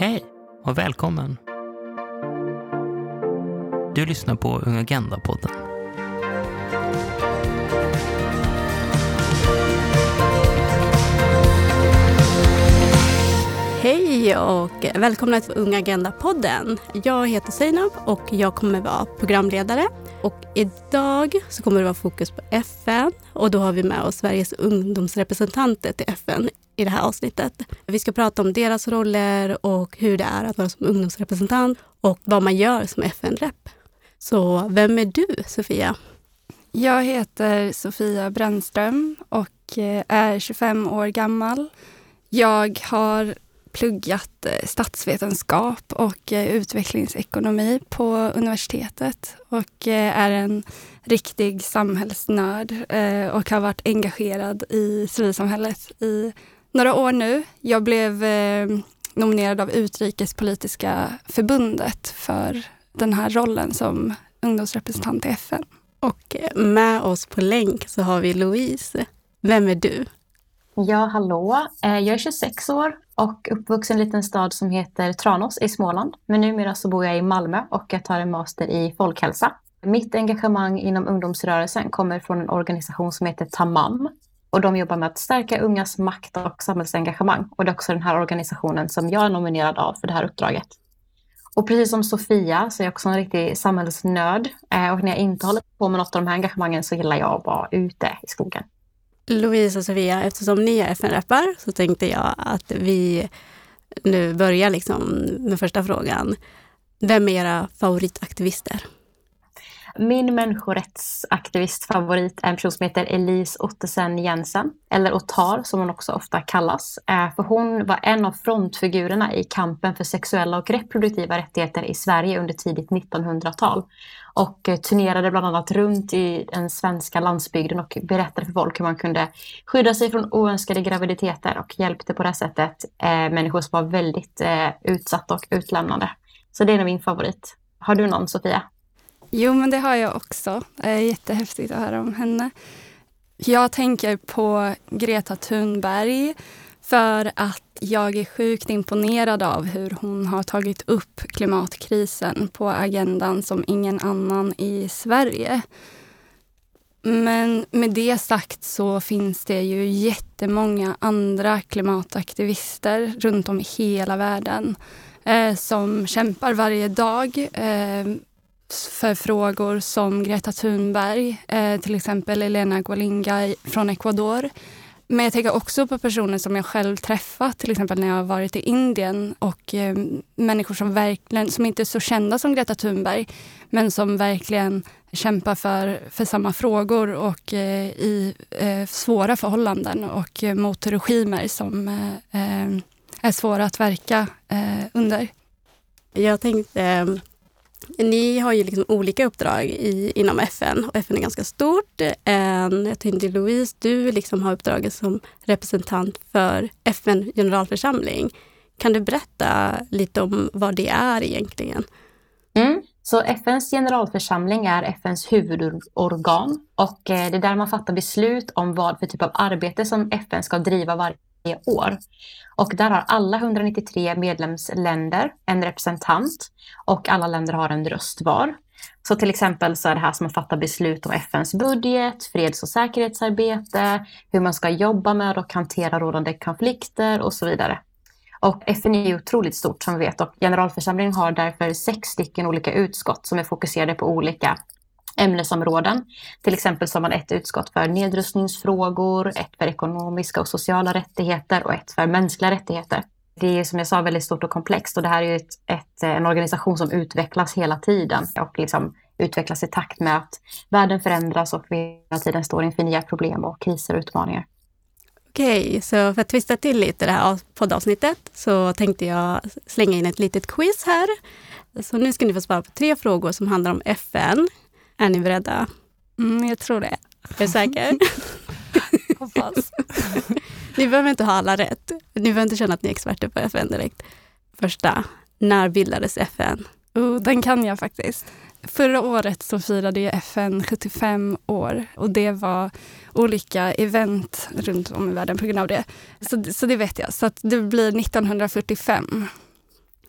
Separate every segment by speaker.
Speaker 1: Hej och välkommen! Du lyssnar på Ung Agenda-podden.
Speaker 2: Hej och välkomna till Ung Agenda-podden. Jag heter Seinab och jag kommer vara programledare. Och idag så kommer det vara fokus på FN och då har vi med oss Sveriges ungdomsrepresentanter till FN i det här avsnittet. Vi ska prata om deras roller och hur det är att vara som ungdomsrepresentant och vad man gör som FN-rep. Så vem är du, Sofia?
Speaker 3: Jag heter Sofia Brännström och eh, är 25 år gammal. Jag har pluggat eh, statsvetenskap och eh, utvecklingsekonomi på universitetet och är en riktig samhällsnörd och har varit engagerad i civilsamhället i några år nu. Jag blev nominerad av Utrikespolitiska förbundet för den här rollen som ungdomsrepresentant i FN.
Speaker 2: Och med oss på länk så har vi Louise. Vem är du?
Speaker 4: Ja, hallå. Eh, jag är 26 år och uppvuxen i en liten stad som heter Tranås i Småland. Men numera så bor jag i Malmö och jag tar en master i folkhälsa. Mitt engagemang inom ungdomsrörelsen kommer från en organisation som heter Tamam. Och de jobbar med att stärka ungas makt och samhällsengagemang. Och det är också den här organisationen som jag är nominerad av för det här uppdraget. Och precis som Sofia så är jag också en riktig samhällsnörd. Eh, och när jag inte håller på med något av de här engagemangen så gillar jag att vara ute i skogen.
Speaker 2: Louise och Sofia, eftersom ni är FN-rappar så tänkte jag att vi nu börjar liksom med första frågan. Vem är era favoritaktivister?
Speaker 4: Min människorättsaktivistfavorit är en person som heter Elise Ottesen Jensen, eller Ottar som hon också ofta kallas. Eh, för hon var en av frontfigurerna i kampen för sexuella och reproduktiva rättigheter i Sverige under tidigt 1900-tal. Och eh, turnerade bland annat runt i den svenska landsbygden och berättade för folk hur man kunde skydda sig från oönskade graviditeter och hjälpte på det sättet eh, människor som var väldigt utsatta och utlämnade. Så det är nog min favorit. Har du någon Sofia?
Speaker 3: Jo, men det har jag också. Det är jättehäftigt att höra om henne. Jag tänker på Greta Thunberg för att jag är sjukt imponerad av hur hon har tagit upp klimatkrisen på agendan som ingen annan i Sverige. Men med det sagt så finns det ju jättemånga andra klimataktivister runt om i hela världen eh, som kämpar varje dag eh, för frågor som Greta Thunberg, eh, till exempel Elena Gualinga från Ecuador. Men jag tänker också på personer som jag själv träffat, till exempel när jag har varit i Indien och eh, människor som verkligen, som inte är så kända som Greta Thunberg, men som verkligen kämpar för, för samma frågor och eh, i eh, svåra förhållanden och eh, mot regimer som eh, eh är svåra att verka eh, under.
Speaker 2: Jag tänkte eh, ni har ju liksom olika uppdrag i, inom FN och FN är ganska stort. Jag tänkte Louise, du liksom har uppdraget som representant för FN generalförsamling. Kan du berätta lite om vad det är egentligen?
Speaker 4: Mm. Så FNs generalförsamling är FNs huvudorgan och eh, det är där man fattar beslut om vad för typ av arbete som FN ska driva varje år. Och där har alla 193 medlemsländer en representant och alla länder har en röst var. Så till exempel så är det här som att fatta beslut om FNs budget, freds och säkerhetsarbete, hur man ska jobba med och hantera rådande konflikter och så vidare. Och FN är ju otroligt stort som vi vet och generalförsamlingen har därför sex stycken olika utskott som är fokuserade på olika ämnesområden. Till exempel så har man ett utskott för nedrustningsfrågor, ett för ekonomiska och sociala rättigheter och ett för mänskliga rättigheter. Det är som jag sa väldigt stort och komplext och det här är ett, ett, en organisation som utvecklas hela tiden och liksom utvecklas i takt med att världen förändras och vi hela tiden står inför nya problem och kriser och utmaningar.
Speaker 2: Okej, så för att twista till lite det här poddavsnittet så tänkte jag slänga in ett litet quiz här. Så nu ska ni få svara på tre frågor som handlar om FN. Är ni beredda?
Speaker 3: Mm, jag tror det.
Speaker 2: Är du säker?
Speaker 3: Hoppas.
Speaker 2: ni behöver inte ha alla rätt. Ni behöver inte känna att ni är experter på FN direkt. Första, när bildades FN?
Speaker 3: Oh, den kan jag faktiskt. Förra året så firade FN 75 år och det var olika event runt om i världen på grund av det. Så, så det vet jag. Så det blir 1945.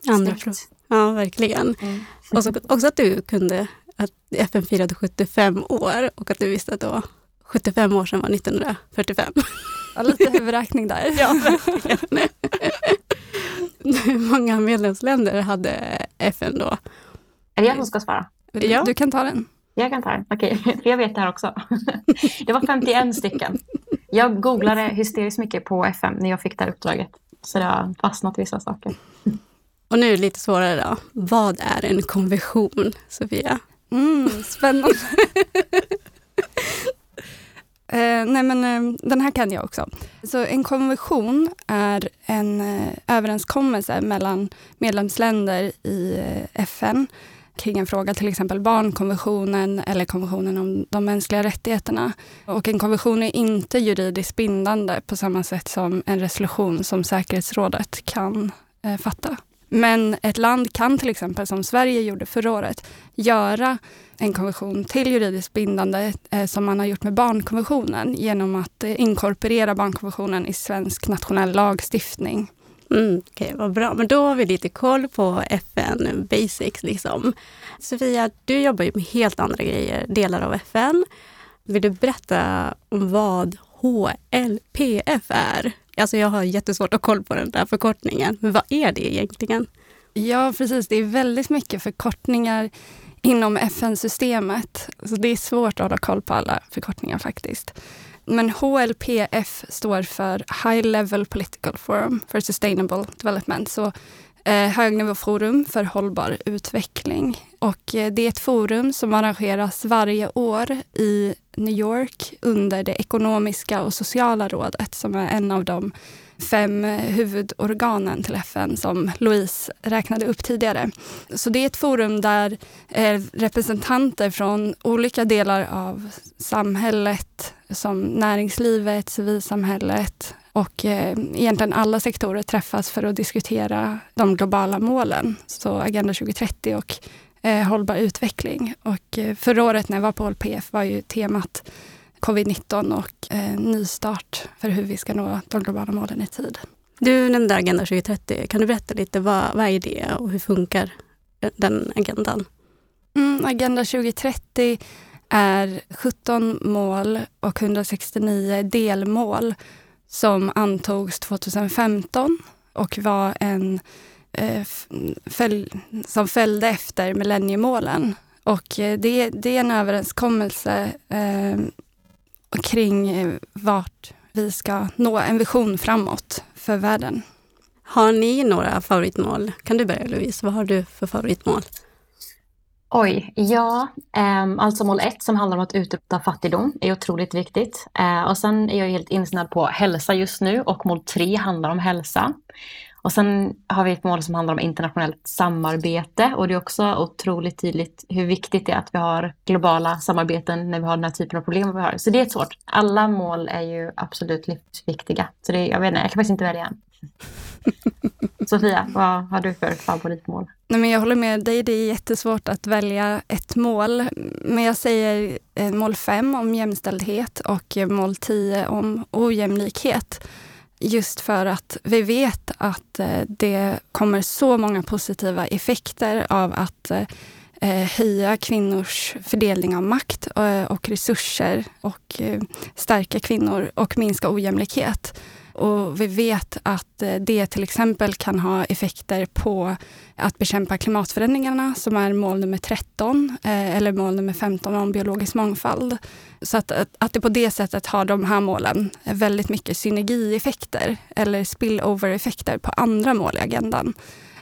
Speaker 2: andra frågor. Ja, verkligen.
Speaker 4: Mm.
Speaker 2: Och så, också att du kunde att FN firade 75 år och att du visste att det var 75 år sedan var 1945.
Speaker 3: Ja, lite huvudräkning där.
Speaker 2: Ja, verkligen. Många medlemsländer hade FN då?
Speaker 4: Är det jag som ska svara?
Speaker 2: Ja.
Speaker 3: Du kan ta den.
Speaker 4: Jag kan ta den. Okej, för jag vet det här också. Det var 51 stycken. Jag googlade hysteriskt mycket på FM när jag fick det här uppdraget. Så det har fastnat vissa saker.
Speaker 2: Och nu är det lite svårare då. Vad är en konvention, Sofia?
Speaker 3: Mm, spännande. Eh, nej men eh, den här kan jag också. Så en konvention är en eh, överenskommelse mellan medlemsländer i eh, FN kring en fråga, till exempel barnkonventionen eller konventionen om de mänskliga rättigheterna. Och en konvention är inte juridiskt bindande på samma sätt som en resolution som säkerhetsrådet kan eh, fatta. Men ett land kan till exempel, som Sverige gjorde förra året, göra en konvention till juridiskt bindande eh, som man har gjort med barnkonventionen genom att eh, inkorporera barnkonventionen i svensk nationell lagstiftning.
Speaker 2: Mm, Okej, vad bra. Men då har vi lite koll på FN Basics. Liksom. Sofia, du jobbar ju med helt andra grejer, delar av FN. Vill du berätta om vad HLPF är? Alltså jag har jättesvårt att koll på den där förkortningen. Men vad är det egentligen?
Speaker 3: Ja, precis. Det är väldigt mycket förkortningar inom FN-systemet. Så det är svårt att hålla koll på alla förkortningar faktiskt. Men HLPF står för High Level Political Forum for Sustainable Development. Så Eh, högnivåforum för hållbar utveckling. Och eh, det är ett forum som arrangeras varje år i New York under det ekonomiska och sociala rådet som är en av de fem eh, huvudorganen till FN som Louise räknade upp tidigare. Så det är ett forum där eh, representanter från olika delar av samhället som näringslivet, civilsamhället och eh, egentligen alla sektorer träffas för att diskutera de globala målen. Så Agenda 2030 och eh, hållbar utveckling. Och eh, förra året när jag var på HLPF var ju temat covid-19 och eh, nystart för hur vi ska nå de globala målen i tid.
Speaker 2: Du nämnde Agenda 2030. Kan du berätta lite vad, vad är det och hur funkar den agendan?
Speaker 3: Mm, Agenda 2030 är 17 mål och 169 delmål som antogs 2015 och var en eh, följ, som följde efter millenniemålen. Och eh, det, det är en överenskommelse eh, kring eh, vart vi ska nå en vision framåt för världen.
Speaker 2: Har ni några favoritmål? Kan du börja Louise? Vad har du för favoritmål?
Speaker 4: Oj, ja, ehm, alltså mål ett som handlar om att utrota fattigdom är otroligt viktigt. Eh, och sen är jag helt insnöad på hälsa just nu och mål tre handlar om hälsa. Och sen har vi ett mål som handlar om internationellt samarbete och det är också otroligt tydligt hur viktigt det är att vi har globala samarbeten när vi har den här typen av problem vi har. Så det är svårt. Alla mål är ju absolut livsviktiga. Så det, jag vet inte, jag kan faktiskt inte välja en. Sofia, vad har du för favoritmål?
Speaker 3: Nej, men jag håller med dig, det är jättesvårt att välja ett mål. Men jag säger eh, mål 5 om jämställdhet och mål 10 om ojämlikhet. Just för att vi vet att eh, det kommer så många positiva effekter av att eh, höja kvinnors fördelning av makt och resurser och stärka kvinnor och minska ojämlikhet. Och vi vet att eh, det till exempel kan ha effekter på att bekämpa klimatförändringarna som är mål nummer 13 eh, eller mål nummer 15 om biologisk mångfald. Så att, att, att det på det sättet har de här målen väldigt mycket synergieffekter eller spillover-effekter på andra mål i agendan.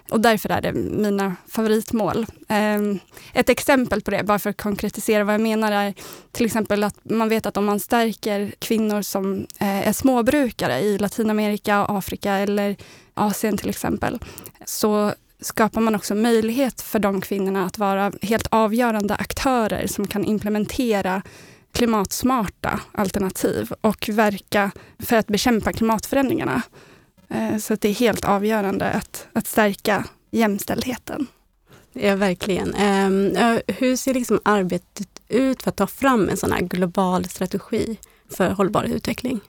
Speaker 3: Och därför är det mina favoritmål. Ehm, ett exempel på det, bara för att konkretisera vad jag menar, är till exempel att man vet att om man stärker kvinnor som eh, är småbrukare i Latinamerika, Afrika eller Asien till exempel, så skapar man också möjlighet för de kvinnorna att vara helt avgörande aktörer som kan implementera klimatsmarta alternativ och verka för att bekämpa klimatförändringarna. Eh, Så att det är helt avgörande att, att stärka jämställdheten.
Speaker 2: Ja, verkligen. Ehm, hur ser liksom arbetet ut för att ta fram en sån här global strategi för hållbar utveckling?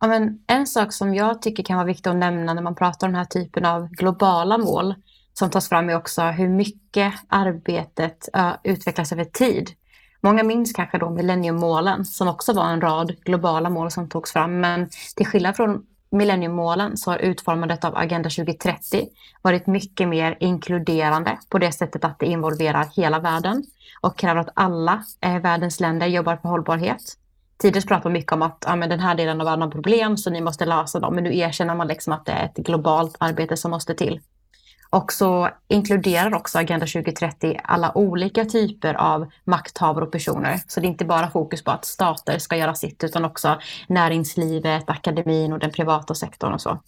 Speaker 4: Ja, men en sak som jag tycker kan vara viktig att nämna när man pratar om den här typen av globala mål som tas fram är också hur mycket arbetet utvecklas över tid. Många minns kanske då millenniemålen som också var en rad globala mål som togs fram. Men till skillnad från millenniemålen så har utformandet av Agenda 2030 varit mycket mer inkluderande på det sättet att det involverar hela världen och kräver att alla eh, världens länder jobbar för hållbarhet. Tidigare pratade man mycket om att ja, men den här delen av världen har problem så ni måste lösa dem. Men nu erkänner man liksom att det är ett globalt arbete som måste till. Och så inkluderar också Agenda 2030 alla olika typer av makthavare och personer. Så det är inte bara fokus på att stater ska göra sitt utan också näringslivet, akademin och den privata sektorn och så.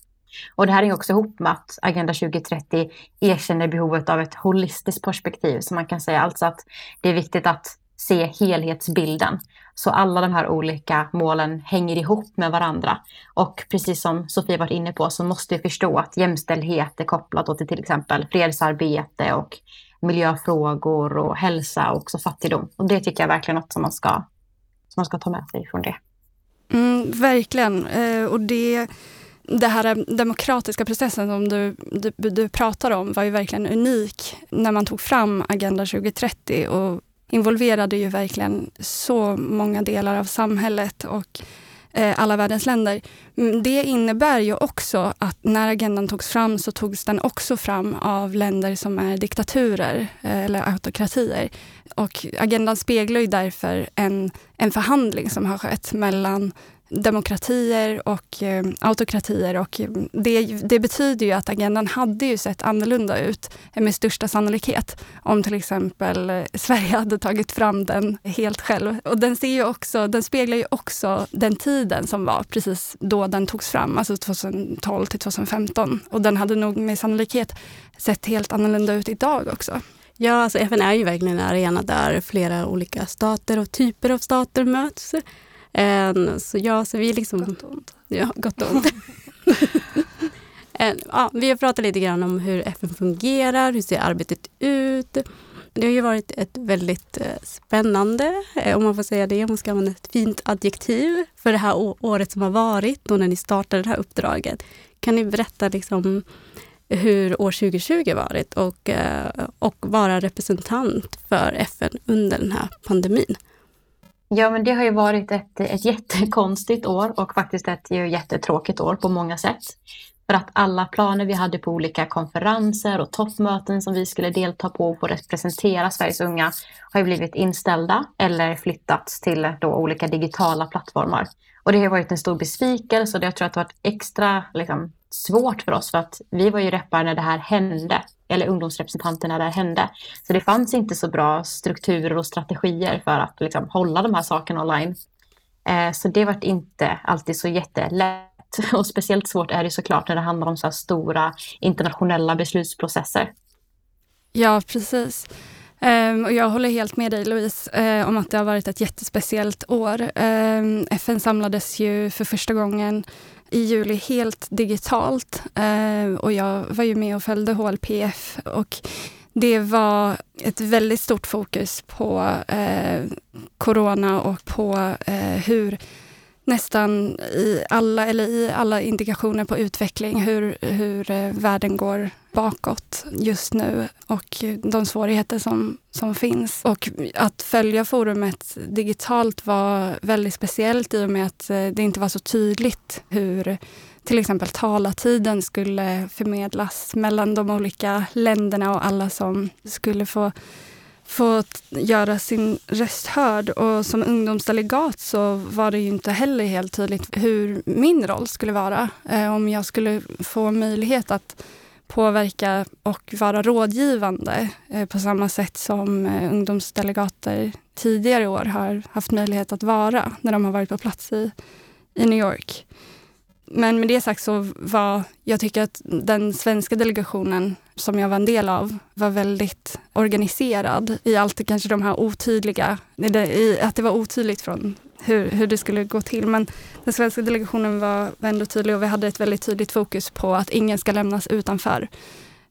Speaker 4: Och det här hänger också ihop med att Agenda 2030 erkänner behovet av ett holistiskt perspektiv. Så man kan säga alltså att det är viktigt att se helhetsbilden. Så alla de här olika målen hänger ihop med varandra. Och precis som Sofie varit inne på så måste vi förstå att jämställdhet är kopplat till till exempel fredsarbete och miljöfrågor och hälsa och också fattigdom. Och det tycker jag verkligen är något som man ska, som man ska ta med sig från det.
Speaker 3: Mm, verkligen. Eh, och det, det här demokratiska processen som du, du, du pratar om var ju verkligen unik när man tog fram Agenda 2030 och involverade ju verkligen så många delar av samhället och eh, alla världens länder. Mm, det innebär ju också att när agendan togs fram så togs den också fram av länder som är diktaturer eh, eller autokratier. Och agendan speglar ju därför en, en förhandling som har skett mellan demokratier och eh, autokratier. Och eh, det, det, betyder ju att agendan hade ju sett annorlunda ut eh, med största sannolikhet om till exempel eh, Sverige hade tagit fram den helt själv. Och den, ser ju också, den speglar ju också den tiden som var precis då den togs fram, alltså 2012 till 2015. Och den hade nog med sannolikhet sett helt annorlunda ut idag också.
Speaker 2: Ja, alltså FN är ju verkligen en arena där flera olika stater och typer av stater möts. Så ja, så vi liksom...
Speaker 3: Gott och ont.
Speaker 2: Ja, gott och ont. ja, vi har pratat lite grann om hur FN fungerar, hur ser arbetet ut? Det har ju varit ett väldigt eh, spännande, eh, om man får säga det, om man ska använda ett fint adjektiv, för det här året som har varit, då när ni startade det här uppdraget. Kan ni berätta liksom hur år 2020 varit och, eh, och vara representant för FN under den här pandemin?
Speaker 4: Ja, men det har ju varit ett, ett jättekonstigt år och faktiskt ett jättetråkigt år på många sätt. För att alla planer vi hade på olika konferenser och toppmöten som vi skulle delta på och representera Sveriges unga har ju blivit inställda eller flyttats till då olika digitala plattformar. Och det har varit en stor besvikelse och jag tror att det har varit extra liksom, svårt för oss för att vi var ju reppar när det här hände, eller ungdomsrepresentanter när det här hände. Så det fanns inte så bra strukturer och strategier för att liksom, hålla de här sakerna online. Eh, så det var inte alltid så jättelätt. Och speciellt svårt är det såklart när det handlar om så här stora internationella beslutsprocesser.
Speaker 3: Ja, precis. Um, och jag håller helt med dig Louise uh, om att det har varit ett jättespeciellt år. Ehm, um, FN samlades ju för första gången i juli helt digitalt. Eh, och jag var ju med och följde HLPF. Och det var ett väldigt stort fokus på eh, corona och på eh, hur nästan i alla, eller i alla indikationer på utveckling, hur, hur eh, världen går bakåt just nu och de svårigheter som, som finns. Och att följa forumet digitalt var väldigt speciellt i och med att eh, det inte var så tydligt hur till exempel talartiden skulle förmedlas mellan de olika länderna och alla som skulle få få göra sin röst hörd. Och som ungdomsdelegat så var det ju inte heller helt tydligt hur min roll skulle vara. Eh, om jag skulle få möjlighet att påverka och vara rådgivande eh, på samma sätt som eh, ungdomsdelegater tidigare år har haft möjlighet att vara när de har varit på plats i, i New York. Men med det sagt så var, jag tycker att den svenska delegationen som jag var en del av var väldigt organiserad i allt kanske de här otydliga, i att det var otydligt från hur, hur det skulle gå till. Men den svenska delegationen var, var ändå tydlig och vi hade ett väldigt tydligt fokus på att ingen ska lämnas utanför.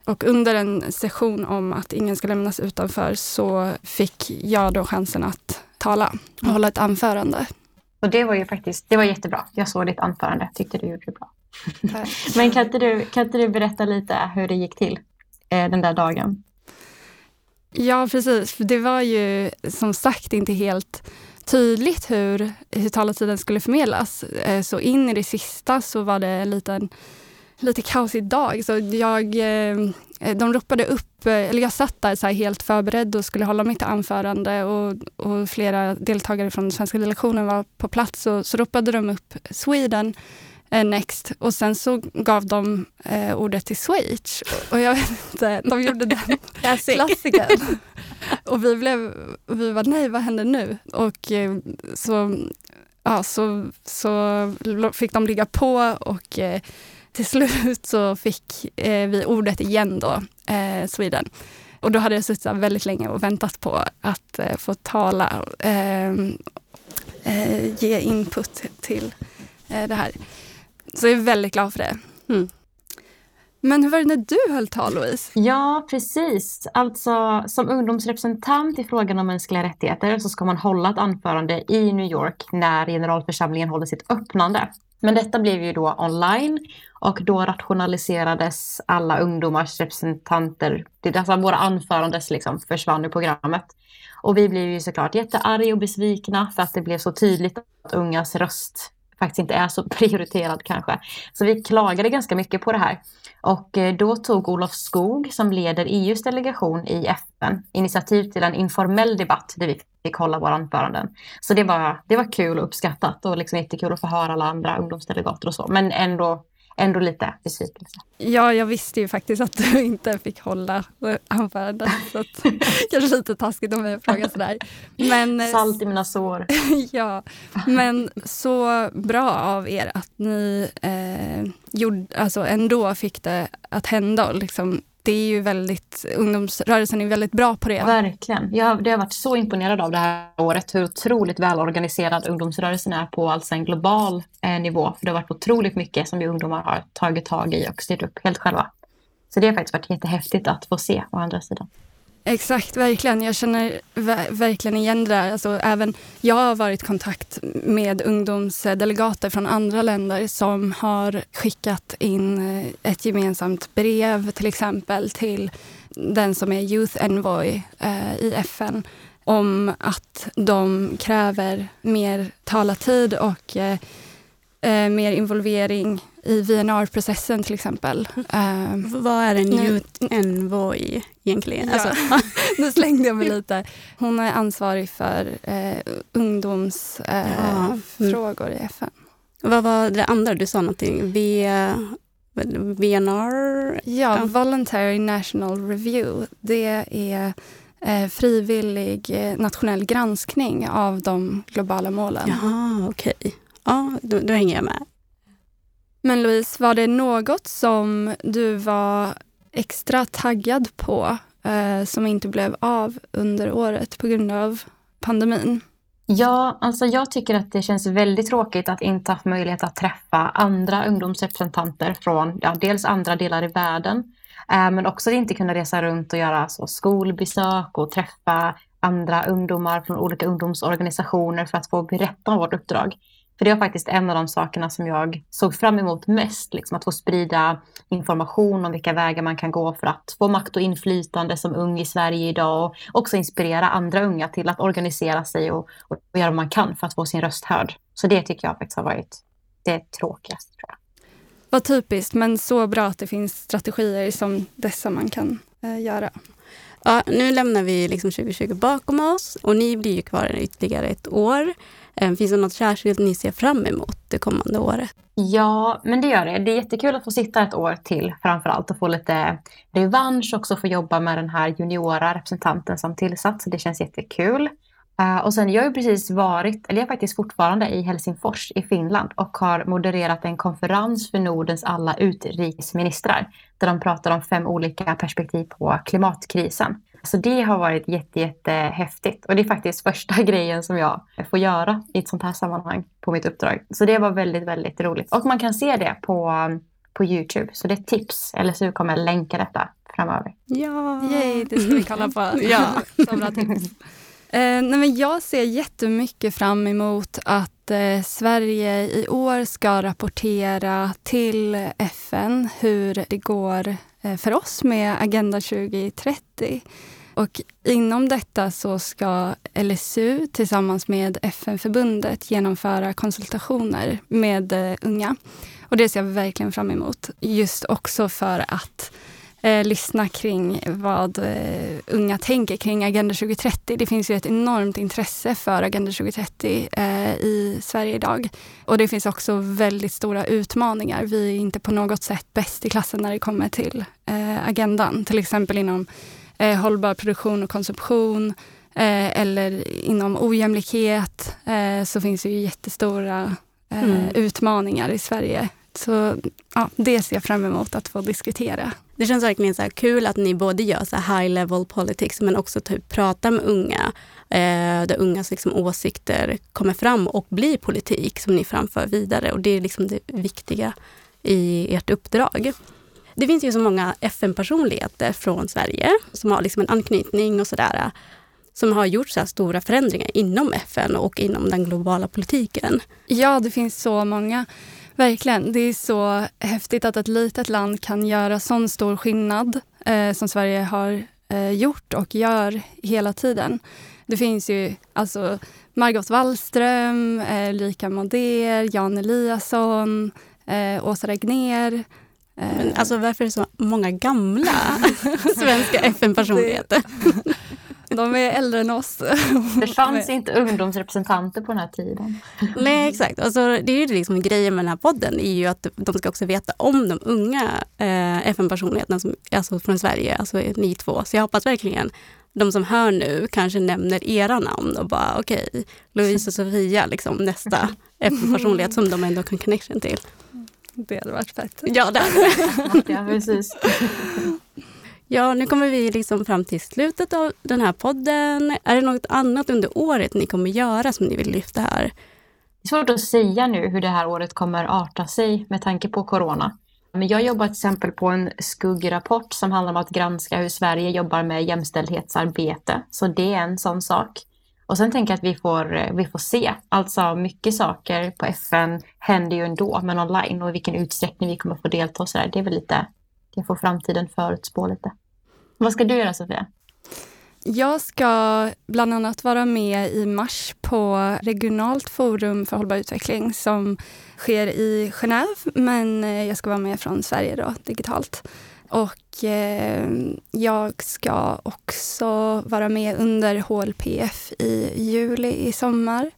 Speaker 3: Och under en session om att ingen ska lämnas utanför så fick jag då chansen att tala och hålla ett anförande.
Speaker 4: Och det var ju faktiskt, det var jättebra. Jag såg ditt anförande, tyckte du gjorde det bra. Men kan inte, du, kan inte du berätta lite hur det gick till? eh, den där dagen.
Speaker 3: Ja, precis. Det var ju som sagt inte helt tydligt hur, hur talartiden skulle förmedlas. Eh, så in i det sista så var det en liten, lite kaosig dag. Så jag, eh, de ropade upp, eh, eller jag satt där så helt förberedd och skulle hålla mitt anförande och, och flera deltagare från den svenska delegationen var på plats. Och, så ropade de upp Sweden Next och sen så gav de eh, ordet till Schweiz. Och jag vet inte, de gjorde den klassikern. och vi blev, vi var nej vad händer nu? Och eh, så, ja, så, så fick de ligga på och eh, till slut så fick eh, vi ordet igen då, eh, Sweden. Och då hade jag suttit väldigt länge och väntat på att eh, få tala, eh, ge input till det här. Så jag är väldigt glad för det. Mm. Men hur var det när du höll tal, Louise?
Speaker 4: Ja, precis. Alltså, som ungdomsrepresentant i frågan om mänskliga rättigheter så ska man hålla ett anförande i New York när generalförsamlingen håller sitt öppnande. Men detta blev ju då online och då rationaliserades alla ungdomars representanter. Alltså våra anförandes liksom försvann ur programmet. Och vi blev ju såklart jättearga och besvikna för att det blev så tydligt att ungas röst faktiskt inte är så prioriterad kanske. Så vi klagade ganska mycket på det här. Och eh, då tog Olof Skog, som leder EUs delegation i FN, initiativ till en informell debatt där vi fick hålla våra anföranden. Så det var, det var kul och uppskattat och liksom jättekul att få höra alla andra ungdomsdelegater och så. Men ändå ändå lite besvikelse.
Speaker 3: Ja, jag visste ju faktiskt att du inte fick hålla anförandet. Så att, kanske lite taskigt om jag frågar sådär. Men,
Speaker 4: eh, Salt i mina sår.
Speaker 3: ja, men så bra av er att ni eh, gjorde, alltså ändå fick det att hända och liksom det är ju väldigt, ungdomsrörelsen är väldigt bra på det.
Speaker 4: Verkligen. Jag, det har varit så imponerad av det här året hur otroligt välorganiserad ungdomsrörelsen är på alltså en global eh, nivå. För det har varit otroligt mycket som vi ungdomar har tagit tag i och styrt upp helt själva. Så det har faktiskt varit jättehäftigt att få se å andra sidan.
Speaker 3: Exakt, verkligen. Jag känner verkligen igen det där. Alltså, även jag har varit i kontakt med ungdomsdelegater från andra länder som har skickat in eh, ett gemensamt brev till exempel till den som är Youth Envoy eh, i FN om att de kräver mer talartid och eh, eh, mer involvering i VNR-processen till exempel.
Speaker 2: Uh, Vad är en Youth Envoy egentligen?
Speaker 3: Ja. Alltså. nu slängde jag mig lite. Hon är ansvarig för eh, ungdomsfrågor eh, ja. mm. i FN.
Speaker 2: Vad var det andra du sa någonting? V, VNR?
Speaker 3: Ja, Voluntary National Review. Det är eh, frivillig eh, nationell granskning av de globala målen.
Speaker 2: Jaha, okej. Okay. Ja, då, då hänger jag med.
Speaker 3: Men Louise, var det något som du var extra taggad på eh, som inte blev av under året på grund av pandemin?
Speaker 4: Ja, alltså jag tycker att det känns väldigt tråkigt att inte ha möjlighet att träffa andra ungdomsrepresentanter från ja, dels andra delar i världen, eh, men också att inte kunna resa runt och göra så skolbesök och träffa andra ungdomar från olika ungdomsorganisationer för att få berätta om vårt uppdrag. För det var faktiskt en av de sakerna som jag såg fram emot mest. Liksom att få sprida information om vilka vägar man kan gå för att få makt och inflytande som ung i Sverige idag. Och också inspirera andra unga till att organisera sig och, och, göra vad man kan för att få sin röst hörd. Så det tycker jag faktiskt har varit det tråkigaste. Tror jag.
Speaker 3: Vad typiskt, men så bra att det finns strategier som dessa man kan eh, göra.
Speaker 2: Ja, nu lämnar vi liksom 2020 bakom oss och ni blir ju kvar ytterligare ett år. Ehm, finns det något särskilt ni ser fram emot det kommande året?
Speaker 4: Ja, men det gör det. Det är jättekul att få sitta ett år till framför allt och få lite revansch också få jobba med den här juniora representanten som tillsatts. Det känns jättekul. Eh, och sen jag har ju precis varit, eller jag är faktiskt fortfarande i Helsingfors i Finland och har modererat en konferens för Nordens alla utrikesministrar där de pratar om fem olika perspektiv på klimatkrisen. Så det har varit jätte, jättehäftigt och det är faktiskt första grejen som jag får göra i ett sånt här sammanhang på mitt uppdrag. Så det var väldigt, väldigt roligt. Och man kan se det på, på Youtube, så det är ett tips. LSU kommer länka detta framöver.
Speaker 3: Ja, Yay, det ska vi kolla på. ja. Så bra tips. Eh, nej men jag ser jättemycket fram emot att eh, Sverige i år ska rapportera till FN hur det går Eh, för oss med Agenda 2030. Och inom detta så ska LSU tillsammans med FN-förbundet genomföra konsultationer med eh, unga. Och det ser jag verkligen fram emot. Just också för att eh, lyssna kring vad eh, unga tänker kring Agenda 2030. Det finns ju ett enormt intresse för Agenda 2030 eh, i Sverige idag. Och det finns också väldigt stora utmaningar. Vi är inte på något sätt bäst i klassen när det kommer till eh, agendan. Till exempel inom eh, hållbar produktion och konsumtion eh, eller inom ojämlikhet så finns det ju jättestora mm. utmaningar i Sverige. Så ja, det ser jag fram emot att få diskutera.
Speaker 2: Det känns verkligen så kul att ni både gör så high level politics men också typ pratar med unga. Eh, där ungas liksom åsikter kommer fram och blir politik som ni framför vidare. Och det är liksom det viktiga i ert uppdrag. Det finns ju så många FN-personligheter från Sverige som har liksom en anknytning och sådär som har gjort så stora förändringar inom FN och inom den globala politiken.
Speaker 3: Ja, det finns så många. Verkligen. Det är så häftigt att ett litet land kan göra sån stor skillnad eh, som Sverige har eh, gjort och gör hela tiden. Det finns ju alltså Margot Wallström, eh, Lika Modér, Jan Eliasson, eh, Åsa Regnér.
Speaker 2: Men eh, alltså varför är det så många gamla svenska FN-personligheter?
Speaker 3: De är äldre än oss.
Speaker 4: Det fanns inte ungdomsrepresentanter på den här tiden.
Speaker 2: Nej, exakt. Alltså, det är ju liksom grejen med den här podden, är ju att de ska också veta om de unga eh, FN-personligheterna alltså från Sverige, alltså ni två. Så jag hoppas verkligen de som hör nu kanske nämner era namn och bara okej, okay, Louise och Sofia, liksom, nästa FN-personlighet som de ändå kan connection till.
Speaker 3: Det hade varit fett.
Speaker 2: Ja, det hade
Speaker 4: det. ja, precis.
Speaker 2: Ja, nu kommer vi liksom fram till slutet av den här podden. Är det något annat under året ni kommer göra som ni vill lyfta här?
Speaker 4: Det är svårt att säga nu hur det här året kommer arta sig med tanke på corona. Men jag jobbar till exempel på en skuggrapport som handlar om att granska hur Sverige jobbar med jämställdhetsarbete. Så det är en sån sak. Och sen tänker jag att vi får, vi får se. Alltså mycket saker på FN händer ju ändå, men online och i vilken utsträckning vi kommer få delta och sådär. Det är väl lite det får framtiden förutspå lite. Vad ska du göra Sofia?
Speaker 3: Jag ska bland annat vara med i mars på regionalt forum för hållbar utveckling som sker i Genève, men eh, jag ska vara med från Sverige då, digitalt. Och eh, jag ska också vara med under HLPF i juli i sommar.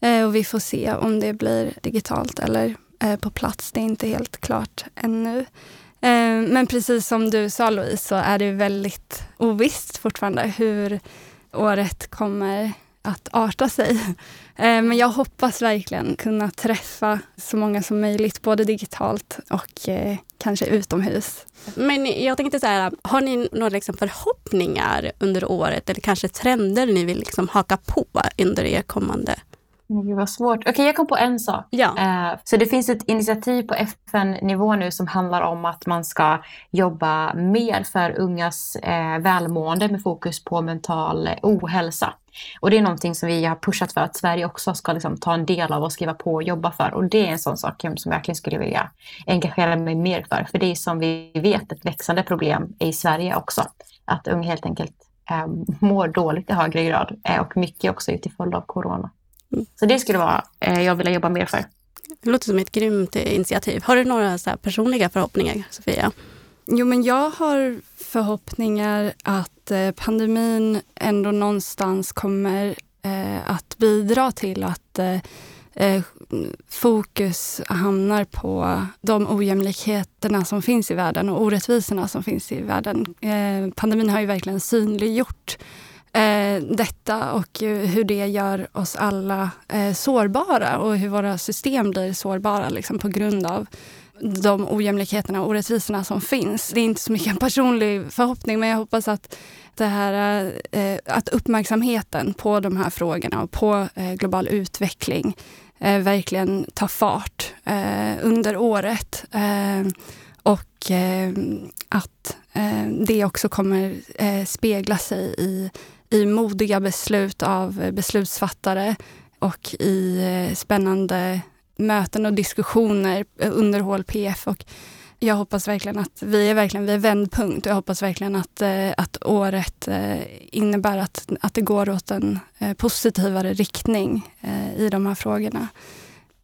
Speaker 3: Eh, och vi får se om det blir digitalt eller eh, på plats. Det är inte helt klart ännu. Eh, men precis som du sa Louise så är det väldigt ovisst fortfarande hur året kommer att arta sig. Eh, men jag hoppas verkligen kunna träffa så många som möjligt, både digitalt och eh, kanske utomhus.
Speaker 2: Men jag tänkte så här, har ni några liksom förhoppningar under året eller kanske trender ni vill liksom haka på under er kommande
Speaker 4: Gud vad svårt. Okej, okay, jag kom på en sak.
Speaker 2: Ja.
Speaker 4: Eh, så det finns ett initiativ på FN-nivå nu som handlar om att man ska jobba mer för ungas eh, välmående med fokus på mental ohälsa. Och det är någonting som vi har pushat för att Sverige också ska liksom ta en del av och skriva på och jobba för. Och det är en sån sak som jag verkligen skulle vilja engagera mig mer för. För det är som vi vet ett växande problem i Sverige också. Att unga helt enkelt eh, mår dåligt i högre grad eh, och mycket också utifrån av corona. Så det skulle vara eh, jag vill jobba mer för.
Speaker 2: Det låter som ett grymt initiativ. Har du några så personliga förhoppningar, Sofia?
Speaker 3: Jo, men jag har förhoppningar att eh, pandemin ändå någonstans kommer eh, att bidra till att eh, eh, fokus hamnar på de ojämlikheterna som finns i världen och orättvisorna som finns i världen. Eh, pandemin har ju verkligen synliggjort eh, detta och eh, hur det gör oss alla eh, sårbara och hur våra system blir sårbara liksom, på grund av de ojämlikheterna och orättvisorna som finns. Det är inte så mycket en personlig förhoppning men jag hoppas att, det här, eh, att uppmärksamheten på de här frågorna och på eh, global utveckling eh, verkligen tar fart eh, under året. Eh, och eh, att eh, det också kommer spegla sig i i modiga beslut av beslutsfattare och i eh, spännande möten och diskussioner under HLPF. Och jag hoppas verkligen att vi är verkligen vid vändpunkt och jag hoppas verkligen att, eh, att året eh, innebär att, att det går åt en positivare riktning i de här frågorna.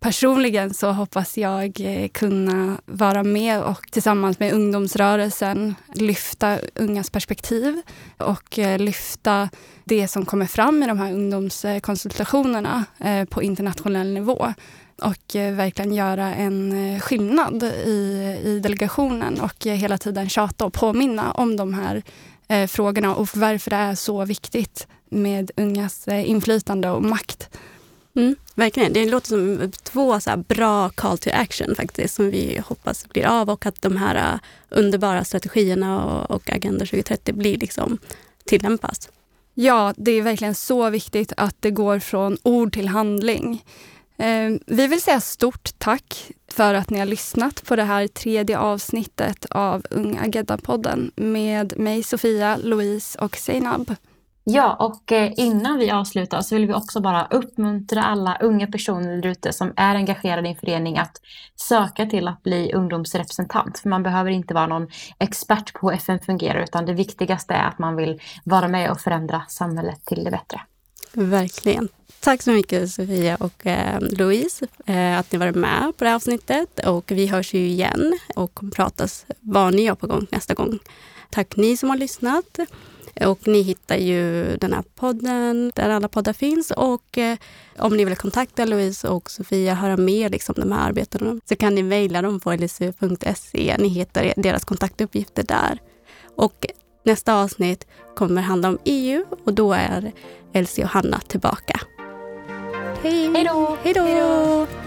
Speaker 3: Personligen så hoppas jag eh, kunna vara med och tillsammans med ungdomsrörelsen lyfta ungas perspektiv och eh, lyfta det som kommer fram i de här ungdomskonsultationerna eh, på internationell nivå och verkligen göra en skillnad i, i delegationen och hela tiden tjata och påminna om de här frågorna och varför det är så viktigt med ungas inflytande och makt.
Speaker 2: Mm, verkligen. Det låter som två så bra call to action faktiskt som vi hoppas blir av och att de här underbara strategierna och, och Agenda 2030 blir liksom tillämpas.
Speaker 3: Ja, det är verkligen så viktigt att det går från ord till handling. Eh, vi vill säga stort tack för att ni har lyssnat på det här tredje avsnittet av Ung Agenda-podden med mig Sofia, Louise och Seinab.
Speaker 4: Ja, och eh, innan vi avslutar så vill vi också bara uppmuntra alla unga personer där ute som är engagerade i en förening att söka till att bli ungdomsrepresentant. För man behöver inte vara någon expert på hur FN fungerar utan det viktigaste är att man vill vara med och förändra samhället till det bättre.
Speaker 2: Verkligen. Tack så mycket Sofia och eh, Louise eh, att ni var med på det här avsnittet. Och vi hörs ju igen och pratas vad ni har på gång nästa gång. Tack ni som har lyssnat. Och ni hittar ju den här podden där alla poddar finns. Och eh, om ni vill kontakta Louise och Sofia, höra mer liksom de här arbetena, så kan ni mejla dem på lsu.se. Ni hittar deras kontaktuppgifter där. Och nästa avsnitt kommer handla om EU och då är Elsie och Hanna tillbaka.
Speaker 4: Hej!
Speaker 2: Hej då!